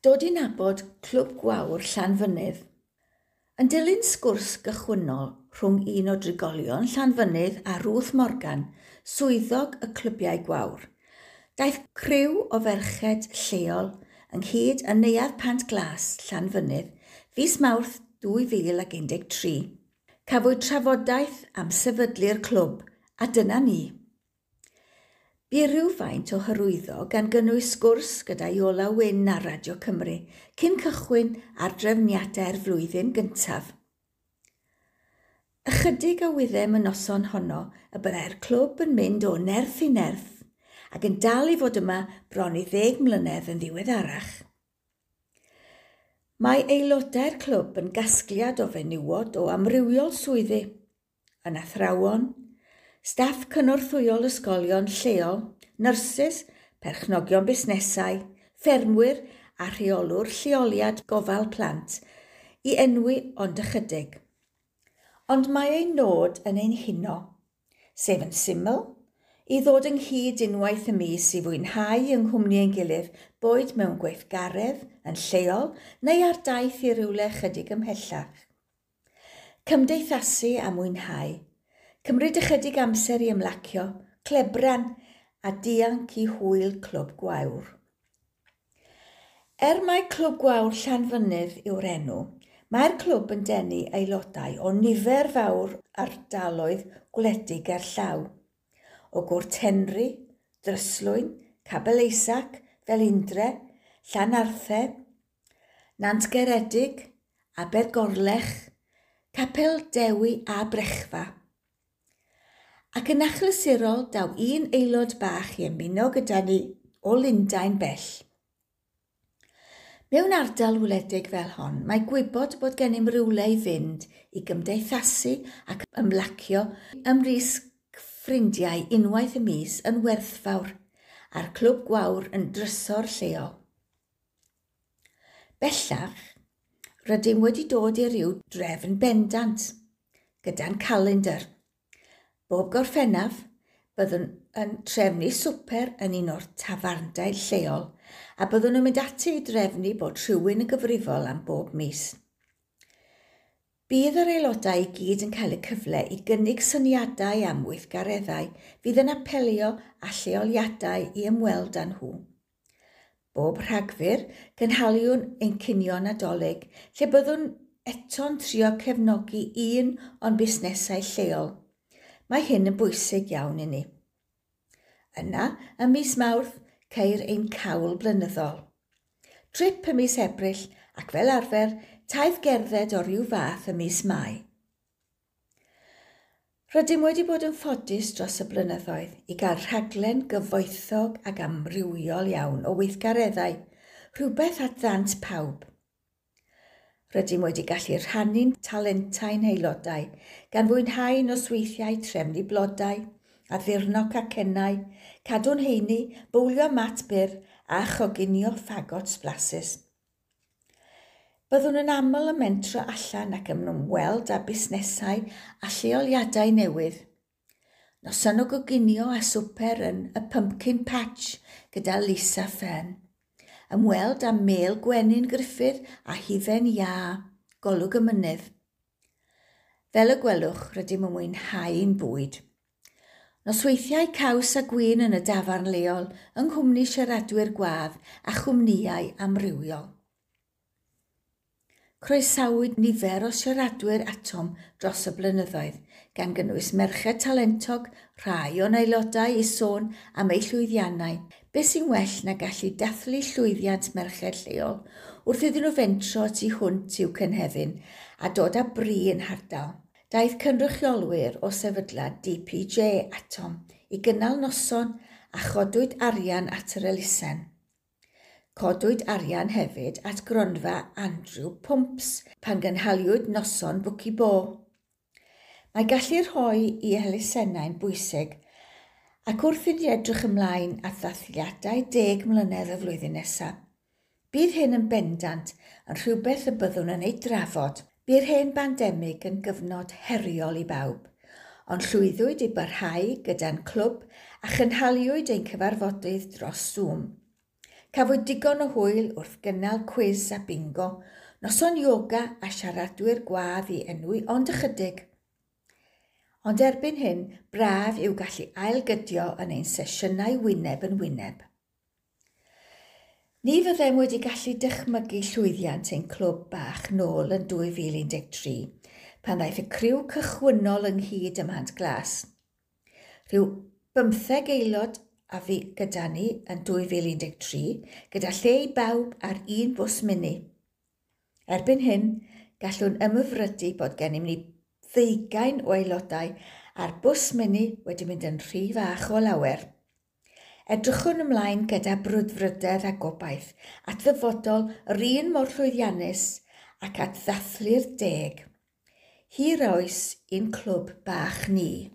dod i nabod clwb gwawr Llanfynydd. Yn dilyn sgwrs gychwynnol rhwng un o drigolion Llanfynydd a Ruth Morgan, swyddog y clwbiau gwawr, daeth criw o ferched lleol ynghyd yn neuadd Pant Glas Llanfynydd fis Mawrth 2013. Cafwyd trafodaeth am sefydlu'r clwb, a dyna ni. Bu rhywfaint o hyrwyddo gan gynnwys sgwrs gyda Iola Wyn a Radio Cymru cyn cychwyn ar drefniadau'r er flwyddyn gyntaf. Ychydig a wyddem y noson honno y byddai'r clwb yn mynd o nerth i nerth ac yn dal i fod yma bron i ddeg mlynedd yn ddiweddarach. Mae aelodau'r clwb yn gasgliad o fenywod o amrywiol swyddi, yn athrawon, staff cynorthwyol ysgolion lleol, nyrsys, perchnogion busnesau, ffermwyr a rheolwr lleoliad gofal plant i enwi ond ychydig. Ond mae ei nod yn ein huno, sef yn syml, i ddod ynghyd unwaith y mis i fwynhau yng nghwmni ein gilydd, boed mewn gweithgaredd, yn lleol neu ar daith i rywle chydig ymhellach. Cymdeithasu a mwynhau – Cymryd ychydig amser i ymlacio, clebran a dianc i hwyl clwb gwawr. Er mae clwb gwawr Llanfynydd yw'r enw, mae'r clwb yn denu aelodau o nifer fawr ardaloedd gwledig ar llaw, o Gwrtenri, Dryslwyn, Cabel Eisac, Felindre, Llanarthe, Nantgeredig, Abergorlech, Capel Dewi a Brechfa – ac yn achlysurol daw un aelod bach i ymuno gyda ni o Lundain bell. Mewn ardal wledig fel hon, mae gwybod bod gennym rywle i fynd i gymdeithasu ac ymlacio ymrys ffrindiau unwaith y mis yn werthfawr a'r clwb gwawr yn drysor lleol. Bellach, rydym wedi dod i ryw drefn bendant gyda'n calendar – Bob gorffennaf, byddwn yn trefnu swper yn un o'r tafarndau lleol a byddwn yn mynd ati i drefnu bod rhywun yn gyfrifol am bob mis. Bydd yr aelodau i gyd yn cael y cyfle i gynnig syniadau am weithgareddau fydd yn apelio a lleoliadau i ymweld â nhw. Bob rhagfyr, gynhaliwn ein cynio nadolig lle byddwn eto'n trio cefnogi un o'n busnesau lleol – Mae hyn yn bwysig iawn i ni. Yna, ym mis Mawrth, ceir ein cawl blynyddol. Trip ym mis Ebrill ac fel arfer, taith gerdded o ryw fath ym mis Mai. Rydym wedi bod yn ffodus dros y blynyddoedd i gael rhaglen gyfoethog ac amrywiol iawn o weithgareddau, rhywbeth at ddant pawb. Rydym wedi gallu rhannu'n talentau'n aelodau, gan fwynhau nosweithiau trefnu blodau, addurno cacennau, cadw'n heini, bwlio mat byr a choginio ffagot sblasus. Byddwn yn aml y mentro allan ac ymweld â busnesau a lleoliadau newydd. Noson o goginio a swper yn y Pumpkin Patch gyda Lisa Fern ymweld â mel gwenyn Griffith a hufen ia, golwg y mynydd. Fel y gwelwch, rydym yn mwynhau'n bwyd. Nosweithiau caws a gwyn yn y dafarn leol yng Nghwmni Siaradwyr Gwadd a Chwmnïau Amrywiol croesawyd nifer o siaradwyr atom dros y blynyddoedd, gan gynnwys merched talentog, rhai o'n aelodau i sôn am eu llwyddiannau, Be sy'n well na gallu dathlu llwyddiant merched lleol wrth iddyn nhw fentro tu hwnt i'w cynhefin a dod â bri yn hardal. Daeth cynrychiolwyr o sefydlad DPJ Atom i gynnal noson a chodwyd arian at yr elusen. Codwyd arian hefyd at gronfa Andrew Pumps pan gynhaliwyd noson bwci bo. Mae gallu rhoi i elusennau'n bwysig ac wrth i ni edrych ymlaen at ddathliadau deg mlynedd y flwyddyn nesaf. Bydd hyn yn bendant yn rhywbeth y byddwn yn ei drafod. Bydd hen bandemig yn gyfnod heriol i bawb, ond llwyddwyd i barhau gyda'n clwb a chynhaliwyd ein cyfarfodydd dros Zoom – Cafwyd digon o hwyl wrth gynnal cwiz a bingo, noson ioga a siaradwyr gwadd i enwi ond ychydig. Ond erbyn hyn, braf yw gallu ailgydio yn ein sesiynau wyneb yn wyneb. Ni fyddem wedi gallu dychmygu llwyddiant ein clwb bach nôl yn 2013, pan ddaeth y criw cychwynnol ynghyd ym Mhant Glas. Rhyw bymtheg aelod a fi gyda ni yn 2013 gyda lle i bawb ar un bws mini. Erbyn hyn, gallwn ymyfrydu bod gennym ni ddeugain o aelodau a'r bws mini wedi mynd yn rhy fach o lawer. Edrychwn ymlaen gyda brwdfrydedd a gobaith at ddyfodol yr un mor llwyddiannus ac at ddathlu'r deg. Hir oes i'n clwb bach ni.